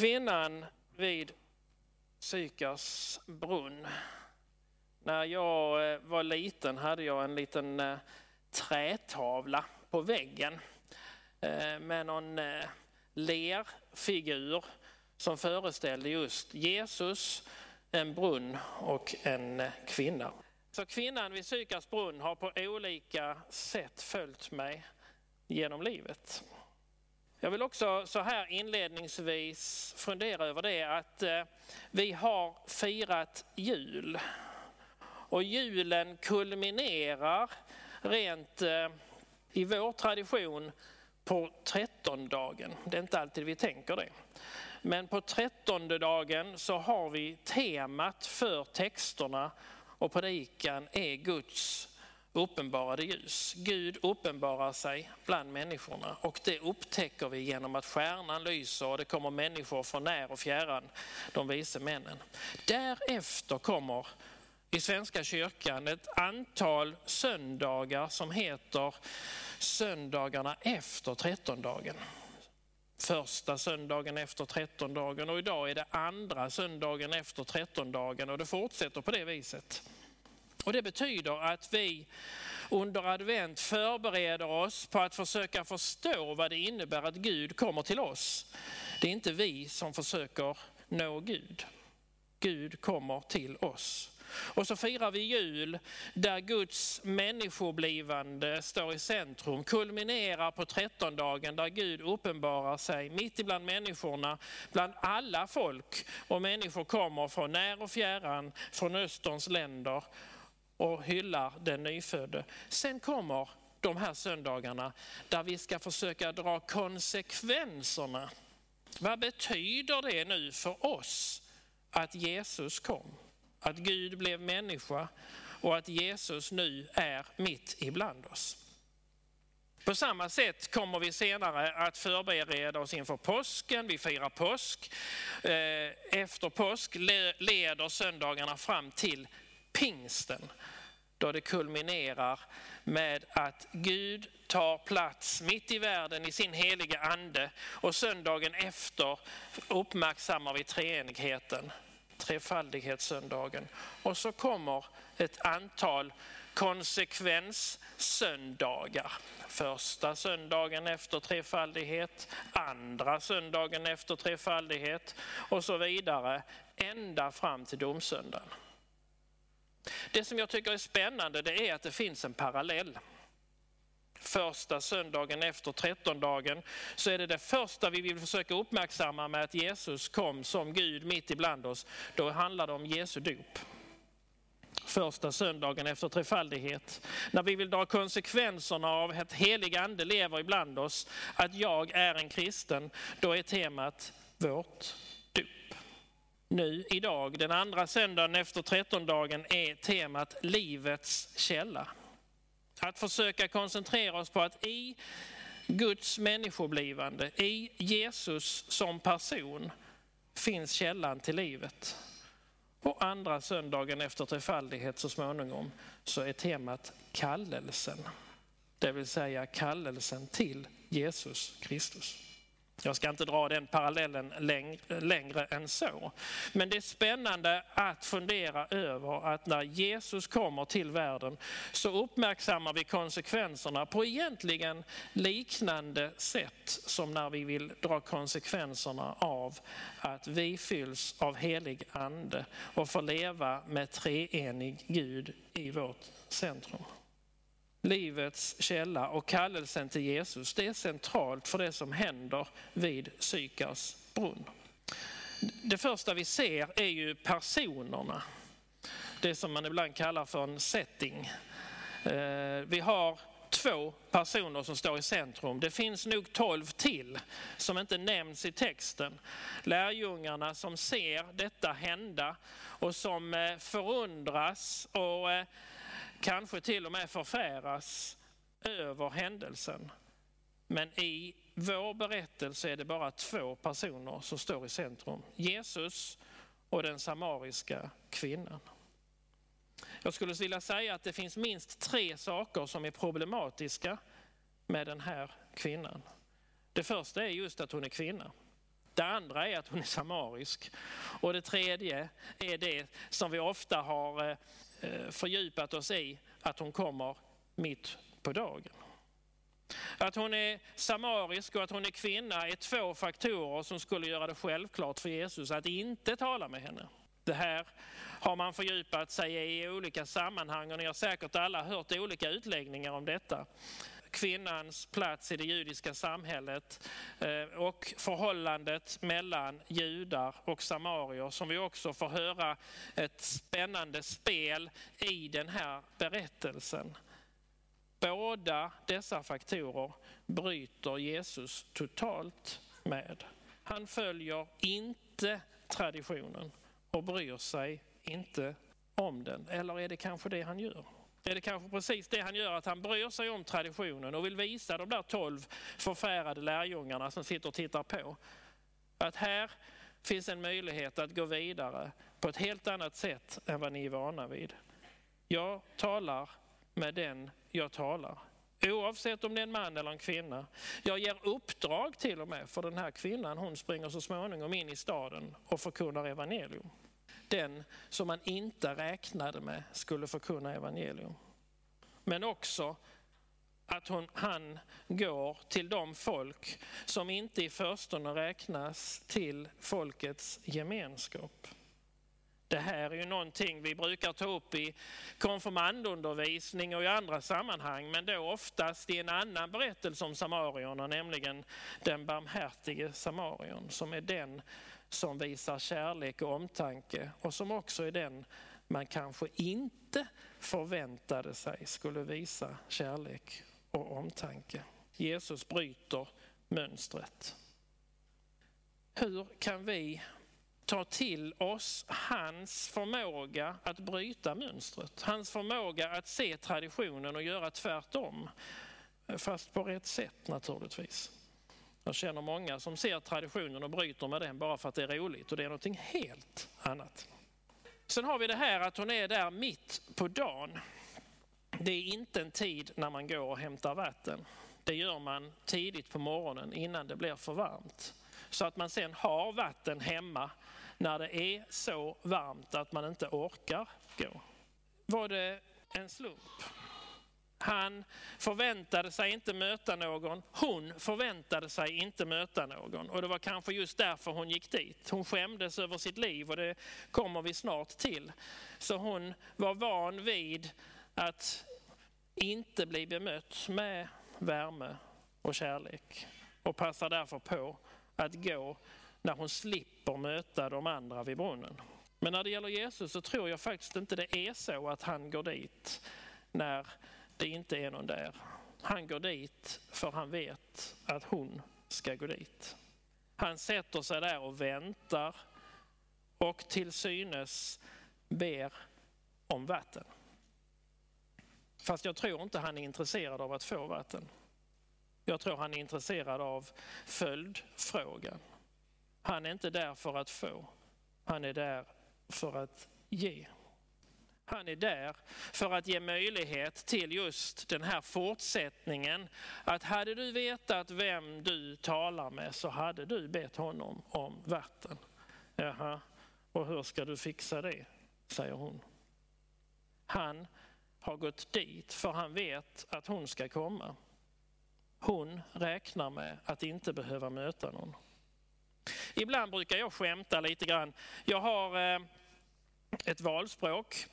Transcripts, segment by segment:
Kvinnan vid Sykars brunn. När jag eh, var liten hade jag en liten eh, trätavla på väggen eh, med någon lerfigur som föreställde just Jesus, en brunn och en kvinna. Så kvinnan vid Sykars brunn har på olika sätt följt mig genom livet. Jag vill också så här inledningsvis fundera över det att eh, vi har firat jul. Och julen kulminerar rent eh, i vår tradition på trettondagen. Det är inte alltid vi tänker det. Men på trettonde dagen så har vi temat för texterna och predikan är Guds uppenbarade ljus. Gud uppenbarar sig bland människorna och det upptäcker vi genom att stjärnan lyser och det kommer människor från när och fjärran, de vise männen. Därefter kommer i Svenska kyrkan ett antal söndagar som heter söndagarna efter trettondagen. Första söndagen efter trettondagen och idag är det andra söndagen efter trettondagen och det fortsätter på det viset. Och Det betyder att vi under advent förbereder oss på att försöka förstå vad det innebär att Gud kommer till oss. Det är inte vi som försöker nå Gud. Gud kommer till oss. Och så firar vi jul där Guds människoblivande står i centrum, kulminerar på trettondagen där Gud uppenbarar sig mitt ibland människorna, bland alla folk. Och människor kommer från när och fjärran, från Österns länder och hyllar den nyfödde. Sen kommer de här söndagarna där vi ska försöka dra konsekvenserna. Vad betyder det nu för oss att Jesus kom? Att Gud blev människa och att Jesus nu är mitt ibland oss. På samma sätt kommer vi senare att förbereda oss inför påsken. Vi firar påsk. Eh, efter påsk leder söndagarna fram till pingsten då det kulminerar med att Gud tar plats mitt i världen i sin heliga ande och söndagen efter uppmärksammar vi treenigheten, trefaldighetssöndagen. Och så kommer ett antal konsekvenssöndagar. Första söndagen efter trefaldighet, andra söndagen efter trefaldighet och så vidare ända fram till domsöndagen. Det som jag tycker är spännande det är att det finns en parallell. Första söndagen efter trettondagen så är det det första vi vill försöka uppmärksamma med att Jesus kom som Gud mitt ibland oss. Då handlar det om Jesu dop. Första söndagen efter trefaldighet. När vi vill dra konsekvenserna av att helig ande lever ibland oss, att jag är en kristen, då är temat vårt nu idag, den andra söndagen efter trettondagen, är temat livets källa. Att försöka koncentrera oss på att i Guds människoblivande, i Jesus som person, finns källan till livet. Och andra söndagen efter trefaldighet så småningom så är temat kallelsen. Det vill säga kallelsen till Jesus Kristus. Jag ska inte dra den parallellen längre, längre än så. Men det är spännande att fundera över att när Jesus kommer till världen så uppmärksammar vi konsekvenserna på egentligen liknande sätt som när vi vill dra konsekvenserna av att vi fylls av helig ande och får leva med treenig Gud i vårt centrum livets källa och kallelsen till Jesus, det är centralt för det som händer vid Sykars brunn. Det första vi ser är ju personerna. Det som man ibland kallar för en setting. Eh, vi har två personer som står i centrum. Det finns nog tolv till som inte nämns i texten. Lärjungarna som ser detta hända och som eh, förundras och eh, kanske till och med förfäras över händelsen. Men i vår berättelse är det bara två personer som står i centrum. Jesus och den samariska kvinnan. Jag skulle vilja säga att det finns minst tre saker som är problematiska med den här kvinnan. Det första är just att hon är kvinna. Det andra är att hon är samarisk. Och det tredje är det som vi ofta har eh, Eh, fördjupat oss i, att hon kommer mitt på dagen. Att hon är samarisk och att hon är kvinna är två faktorer som skulle göra det självklart för Jesus att inte tala med henne. Det här har man fördjupat sig i olika sammanhang och ni har säkert alla hört olika utläggningar om detta. Kvinnans plats i det judiska samhället eh, och förhållandet mellan judar och samarier som vi också får höra ett spännande spel i den här berättelsen. Båda dessa faktorer bryter Jesus totalt med. Han följer inte traditionen och bryr sig inte om den. Eller är det kanske det han gör? Är det kanske precis det han gör, att han bryr sig om traditionen och vill visa de där tolv förfärade lärjungarna som sitter och tittar på. Att här finns en möjlighet att gå vidare på ett helt annat sätt än vad ni är vana vid. Jag talar med den jag talar. Oavsett om det är en man eller en kvinna. Jag ger uppdrag till och med för den här kvinnan. Hon springer så småningom in i staden och förkunnar evangelium. Den som man inte räknade med skulle förkunna evangelium. Men också att hon, han går till de folk som inte i förstone räknas till folkets gemenskap. Det här är ju någonting vi brukar ta upp i konfirmandundervisning och i andra sammanhang, men då oftast i en annan berättelse om samarierna, nämligen den barmhärtige samarion, som är den som visar kärlek och omtanke och som också är den man kanske inte förväntade sig skulle visa kärlek och omtanke. Jesus bryter mönstret. Hur kan vi ta till oss hans förmåga att bryta mönstret. Hans förmåga att se traditionen och göra tvärtom. Fast på rätt sätt naturligtvis. Jag känner många som ser traditionen och bryter med den bara för att det är roligt och det är någonting helt annat. Sen har vi det här att hon är där mitt på dagen. Det är inte en tid när man går och hämtar vatten. Det gör man tidigt på morgonen innan det blir för varmt. Så att man sen har vatten hemma när det är så varmt att man inte orkar gå. Var det en slump? Han förväntade sig inte möta någon, hon förväntade sig inte möta någon. Och det var kanske just därför hon gick dit. Hon skämdes över sitt liv och det kommer vi snart till. Så hon var van vid att inte bli bemött med värme och kärlek och passar därför på att gå när hon slipper möta de andra vid brunnen. Men när det gäller Jesus så tror jag faktiskt inte det är så att han går dit när det inte är någon där. Han går dit för han vet att hon ska gå dit. Han sätter sig där och väntar och till synes ber om vatten. Fast jag tror inte han är intresserad av att få vatten. Jag tror han är intresserad av följdfrågan. Han är inte där för att få, han är där för att ge. Han är där för att ge möjlighet till just den här fortsättningen. Att hade du vetat vem du talar med så hade du bett honom om vatten. Jaha, och hur ska du fixa det? säger hon. Han har gått dit för han vet att hon ska komma. Hon räknar med att inte behöva möta någon. Ibland brukar jag skämta lite grann. Jag har eh, ett valspråk,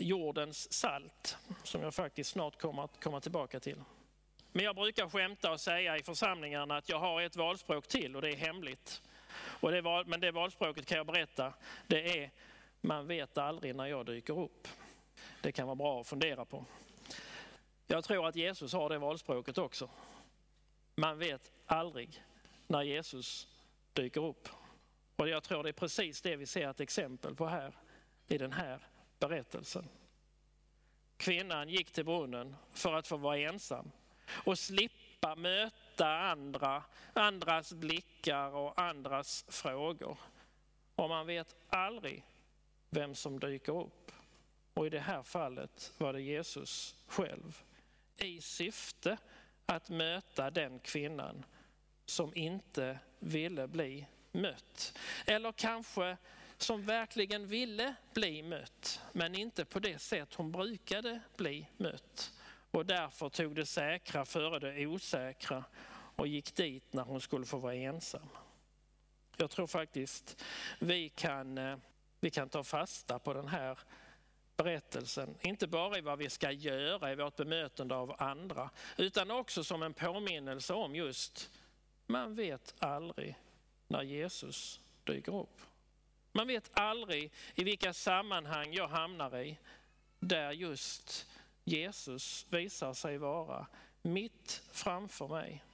jordens salt, som jag faktiskt snart kommer att komma tillbaka till. Men jag brukar skämta och säga i församlingarna att jag har ett valspråk till och det är hemligt. Och det val, men det valspråket kan jag berätta, det är man vet aldrig när jag dyker upp. Det kan vara bra att fundera på. Jag tror att Jesus har det valspråket också. Man vet aldrig när Jesus dyker upp. Och jag tror det är precis det vi ser ett exempel på här i den här berättelsen. Kvinnan gick till brunnen för att få vara ensam och slippa möta andra, andras blickar och andras frågor. Och man vet aldrig vem som dyker upp. Och i det här fallet var det Jesus själv. I syfte att möta den kvinnan som inte ville bli mött. Eller kanske som verkligen ville bli mött, men inte på det sätt hon brukade bli mött. Och därför tog det säkra före det osäkra och gick dit när hon skulle få vara ensam. Jag tror faktiskt vi kan, eh, vi kan ta fasta på den här berättelsen, inte bara i vad vi ska göra i vårt bemötande av andra, utan också som en påminnelse om just, man vet aldrig när Jesus dyker upp. Man vet aldrig i vilka sammanhang jag hamnar i där just Jesus visar sig vara mitt framför mig.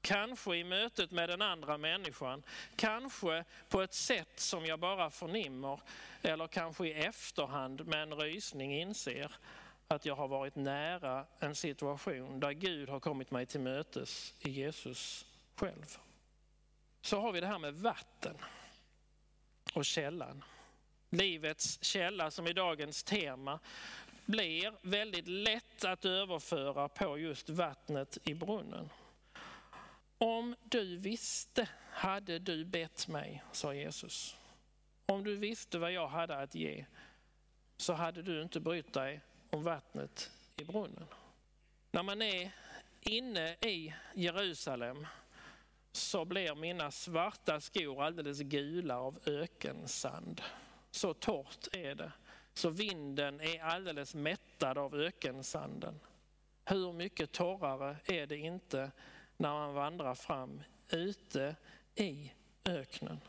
Kanske i mötet med den andra människan, kanske på ett sätt som jag bara förnimmer eller kanske i efterhand med en rysning inser att jag har varit nära en situation där Gud har kommit mig till mötes i Jesus själv. Så har vi det här med vatten och källan. Livets källa som är dagens tema blir väldigt lätt att överföra på just vattnet i brunnen. Om du visste hade du bett mig, sa Jesus. Om du visste vad jag hade att ge så hade du inte brytt dig om vattnet i brunnen. När man är inne i Jerusalem så blir mina svarta skor alldeles gula av ökensand. Så torrt är det. Så vinden är alldeles mättad av ökensanden. Hur mycket torrare är det inte när man vandrar fram ute i öknen.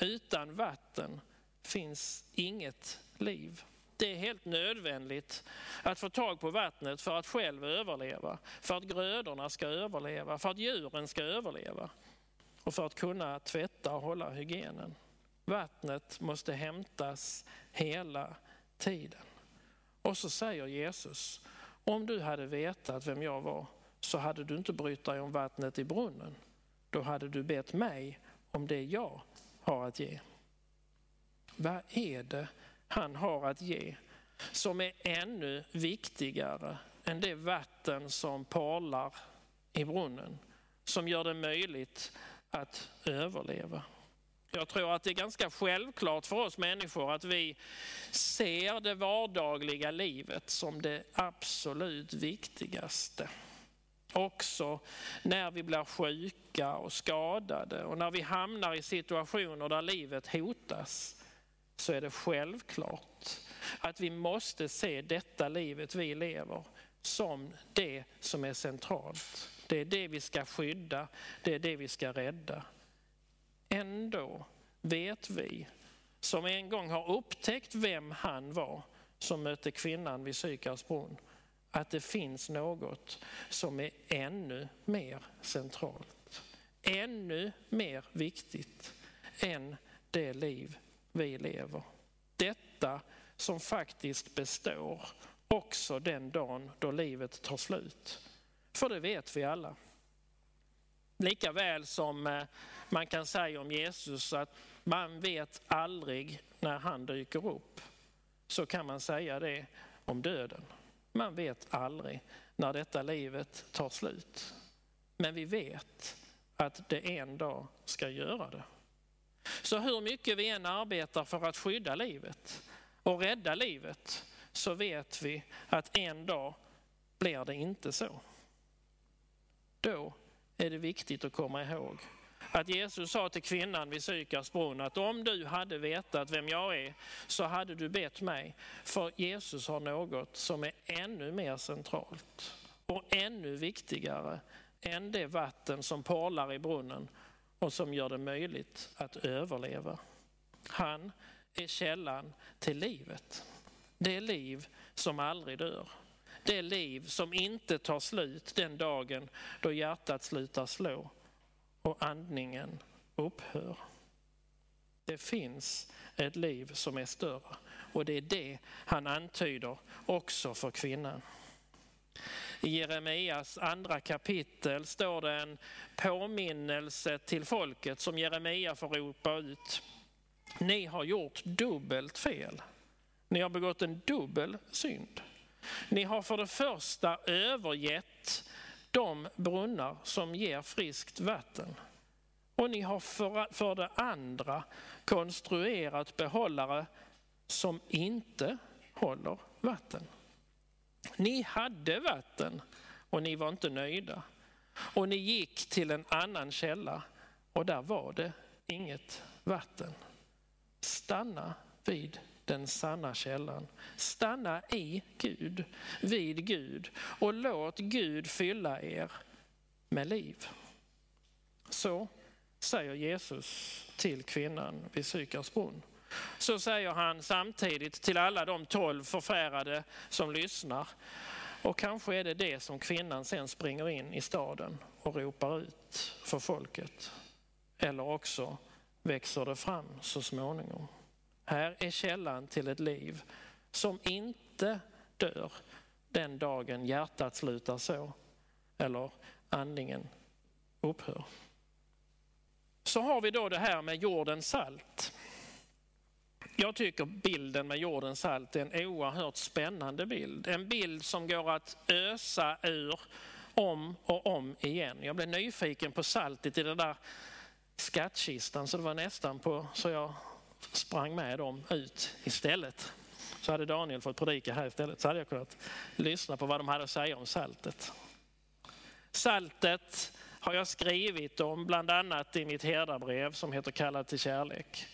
Utan vatten finns inget liv. Det är helt nödvändigt att få tag på vattnet för att själv överleva, för att grödorna ska överleva, för att djuren ska överleva och för att kunna tvätta och hålla hygienen. Vattnet måste hämtas hela tiden. Och så säger Jesus, om du hade vetat vem jag var så hade du inte brytt dig om vattnet i brunnen. Då hade du bett mig om det jag har att ge. Vad är det han har att ge som är ännu viktigare än det vatten som parlar i brunnen, som gör det möjligt att överleva? Jag tror att det är ganska självklart för oss människor att vi ser det vardagliga livet som det absolut viktigaste. Också när vi blir sjuka och skadade och när vi hamnar i situationer där livet hotas så är det självklart att vi måste se detta livet vi lever som det som är centralt. Det är det vi ska skydda, det är det vi ska rädda. Ändå vet vi som en gång har upptäckt vem han var som mötte kvinnan vid Sykars brunn att det finns något som är ännu mer centralt, ännu mer viktigt än det liv vi lever. Detta som faktiskt består också den dagen då livet tar slut. För det vet vi alla. Lika väl som eh, man kan säga om Jesus att man vet aldrig när han dyker upp, så kan man säga det om döden. Man vet aldrig när detta livet tar slut. Men vi vet att det en dag ska göra det. Så hur mycket vi än arbetar för att skydda livet och rädda livet så vet vi att en dag blir det inte så. Då är det viktigt att komma ihåg att Jesus sa till kvinnan vid Sykars brunn att om du hade vetat vem jag är så hade du bett mig. För Jesus har något som är ännu mer centralt och ännu viktigare än det vatten som porlar i brunnen och som gör det möjligt att överleva. Han är källan till livet. Det liv som aldrig dör. Det liv som inte tar slut den dagen då hjärtat slutar slå och andningen upphör. Det finns ett liv som är större och det är det han antyder också för kvinnan. I Jeremias andra kapitel står det en påminnelse till folket som Jeremia får ropa ut. Ni har gjort dubbelt fel. Ni har begått en dubbel synd. Ni har för det första övergett de brunnar som ger friskt vatten. Och ni har för, för det andra konstruerat behållare som inte håller vatten. Ni hade vatten och ni var inte nöjda. Och ni gick till en annan källa och där var det inget vatten. Stanna vid den sanna källan. Stanna i Gud, vid Gud och låt Gud fylla er med liv. Så säger Jesus till kvinnan vid Sykars brunn. Så säger han samtidigt till alla de tolv förfärade som lyssnar. Och kanske är det det som kvinnan sen springer in i staden och ropar ut för folket. Eller också växer det fram så småningom. Här är källan till ett liv som inte dör den dagen hjärtat slutar så eller andningen upphör. Så har vi då det här med jordens salt. Jag tycker bilden med jordens salt är en oerhört spännande bild. En bild som går att ösa ur om och om igen. Jag blev nyfiken på saltet i den där skattkistan så det var nästan på så jag sprang med dem ut istället. Så hade Daniel fått predika här istället så hade jag kunnat lyssna på vad de hade att säga om saltet. Saltet har jag skrivit om bland annat i mitt herdabrev som heter Kallad till kärlek.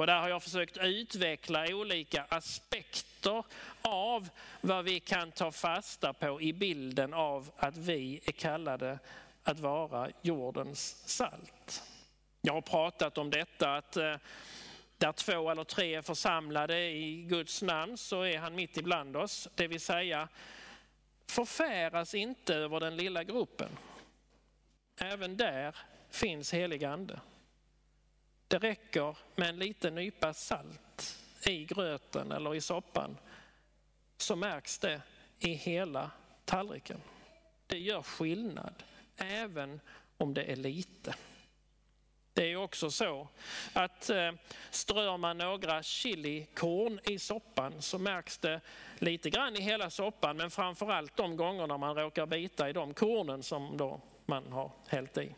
Och där har jag försökt utveckla olika aspekter av vad vi kan ta fasta på i bilden av att vi är kallade att vara jordens salt. Jag har pratat om detta att eh, där två eller tre är församlade i Guds namn så är han mitt ibland oss. Det vill säga, förfäras inte över den lilla gruppen. Även där finns helig ande. Det räcker med en liten nypa salt i gröten eller i soppan så märks det i hela tallriken. Det gör skillnad, även om det är lite. Det är också så att eh, strör man några chilikorn i soppan så märks det lite grann i hela soppan men framförallt de gångerna man råkar bita i de kornen som då man har hällt i.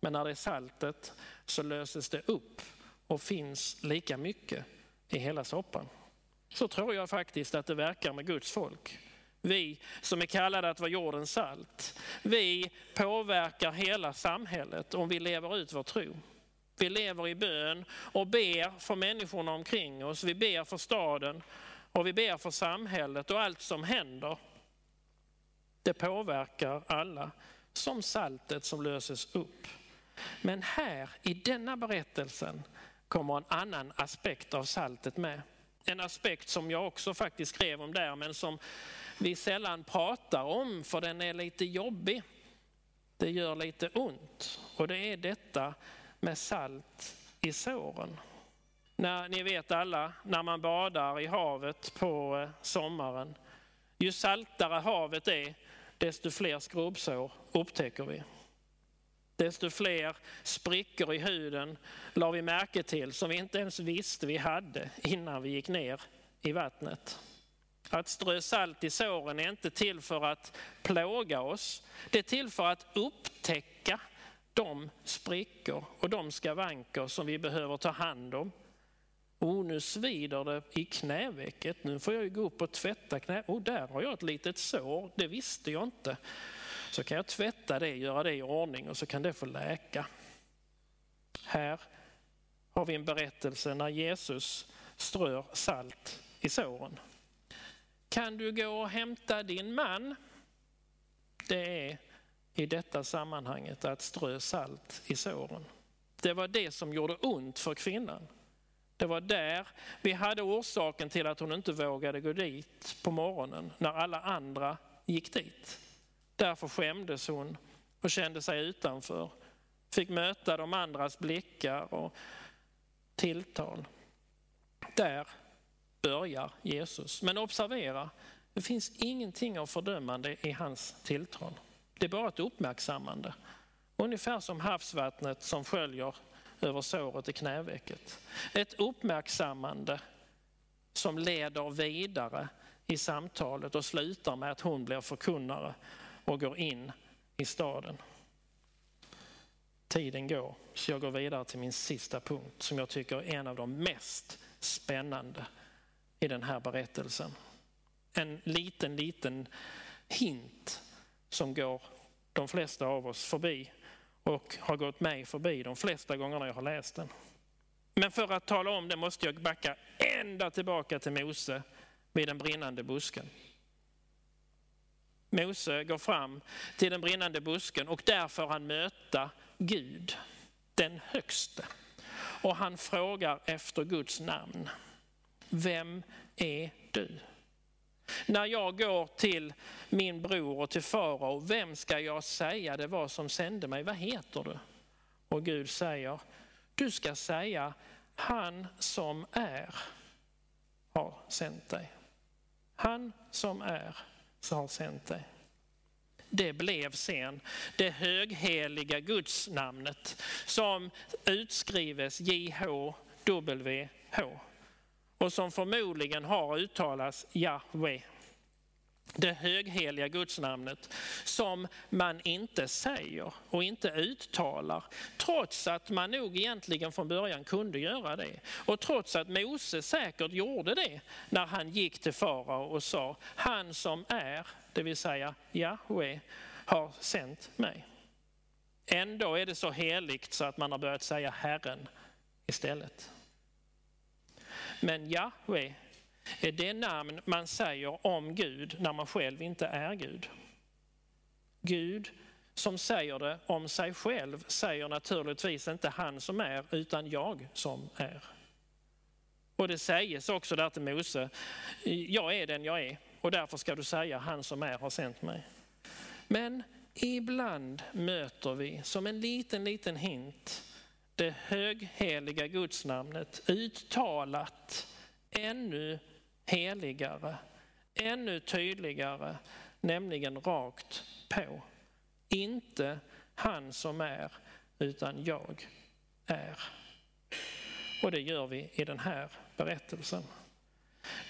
Men när det är saltet så löses det upp och finns lika mycket i hela soppan. Så tror jag faktiskt att det verkar med Guds folk. Vi som är kallade att vara jordens salt. Vi påverkar hela samhället om vi lever ut vår tro. Vi lever i bön och ber för människorna omkring oss. Vi ber för staden och vi ber för samhället och allt som händer. Det påverkar alla som saltet som löses upp. Men här i denna berättelsen kommer en annan aspekt av saltet med. En aspekt som jag också faktiskt skrev om där men som vi sällan pratar om för den är lite jobbig. Det gör lite ont och det är detta med salt i såren. När, ni vet alla, när man badar i havet på eh, sommaren, ju saltare havet är, desto fler skrubbsår upptäcker vi. Desto fler sprickor i huden la vi märke till som vi inte ens visste vi hade innan vi gick ner i vattnet. Att strö salt i såren är inte till för att plåga oss. Det är till för att upptäcka de sprickor och de skavanker som vi behöver ta hand om. Oh, nu svider det i knävecket. Nu får jag ju gå upp och tvätta knä. Oh, där har jag ett litet sår. Det visste jag inte. Så kan jag tvätta det, göra det i ordning och så kan det få läka. Här har vi en berättelse när Jesus strör salt i såren. Kan du gå och hämta din man? Det är i detta sammanhanget att strö salt i såren. Det var det som gjorde ont för kvinnan. Det var där vi hade orsaken till att hon inte vågade gå dit på morgonen när alla andra gick dit. Därför skämdes hon och kände sig utanför. Fick möta de andras blickar och tilltal. Där börjar Jesus. Men observera, det finns ingenting av fördömande i hans tilltal. Det är bara ett uppmärksammande. Ungefär som havsvattnet som sköljer över såret i knävecket. Ett uppmärksammande som leder vidare i samtalet och slutar med att hon blir förkunnare och går in i staden. tiden går så jag går vidare till min sista punkt som jag tycker är en av de mest spännande i den här berättelsen. En liten, liten hint som går de flesta av oss förbi och har gått mig förbi de flesta gångerna jag har läst den. Men för att tala om det måste jag backa ända tillbaka till Mose vid den brinnande busken. Mose går fram till den brinnande busken och där får han möta Gud, den högste. Och han frågar efter Guds namn. Vem är du? När jag går till min bror och till farao, vem ska jag säga det var som sände mig? Vad heter du? Och Gud säger, du ska säga han som är har sänt dig. Han som är har sänt dig. Det blev sen det högheliga gudsnamnet som utskrives JHWH och som förmodligen har uttalats Jahwe. Det högheliga gudsnamnet som man inte säger och inte uttalar trots att man nog egentligen från början kunde göra det. Och trots att Mose säkert gjorde det när han gick till farao och sa han som är, det vill säga Jahwe, har sänt mig. Ändå är det så heligt så att man har börjat säga Herren istället. Men Jahwe Eh, är det namn man säger om Gud när man själv inte är Gud. Gud som säger det om sig själv säger naturligtvis inte han som är utan jag som är. Och det sägs också där till Mose, jag är den jag är och därför ska du säga han som är har sänt mig. Men ibland möter vi som en liten, liten hint det högheliga gudsnamnet uttalat ännu heligare, ännu tydligare, nämligen rakt på. Inte han som är, utan jag är. Och det gör vi i den här berättelsen.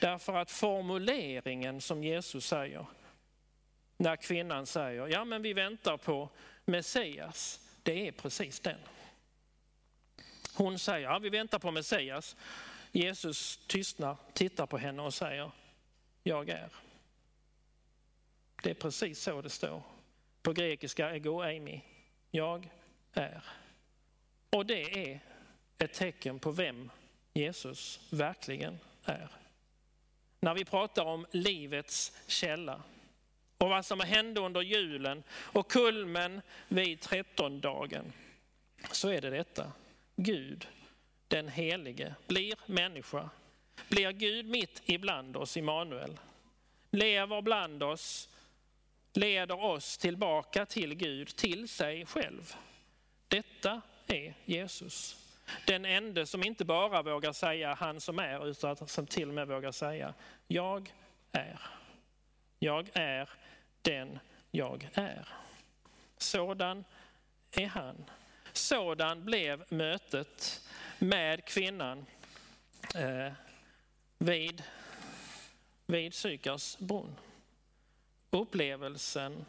Därför att formuleringen som Jesus säger, när kvinnan säger, ja men vi väntar på Messias, det är precis den. Hon säger, ja vi väntar på Messias. Jesus tystnar, tittar på henne och säger, jag är. Det är precis så det står. På grekiska ego eimi, jag är. Och det är ett tecken på vem Jesus verkligen är. När vi pratar om livets källa och vad som hände under julen och kulmen vid trettondagen så är det detta. Gud den helige blir människa, blir Gud mitt ibland oss, Immanuel, lever bland oss, leder oss tillbaka till Gud, till sig själv. Detta är Jesus. Den enda som inte bara vågar säga han som är, utan som till och med vågar säga jag är. Jag är den jag är. Sådan är han. Sådan blev mötet med kvinnan eh, vid, vid Sykars brunn. Upplevelsen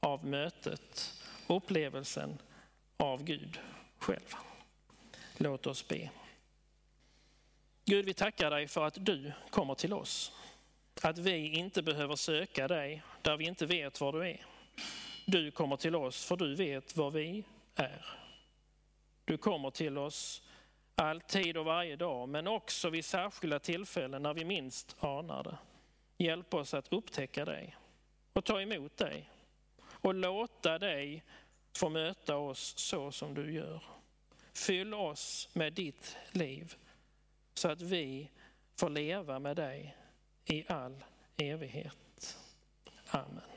av mötet, upplevelsen av Gud själv. Låt oss be. Gud, vi tackar dig för att du kommer till oss. Att vi inte behöver söka dig där vi inte vet var du är. Du kommer till oss för du vet var vi är. Du kommer till oss alltid och varje dag, men också vid särskilda tillfällen när vi minst anar det. Hjälp oss att upptäcka dig och ta emot dig och låta dig få möta oss så som du gör. Fyll oss med ditt liv så att vi får leva med dig i all evighet. Amen.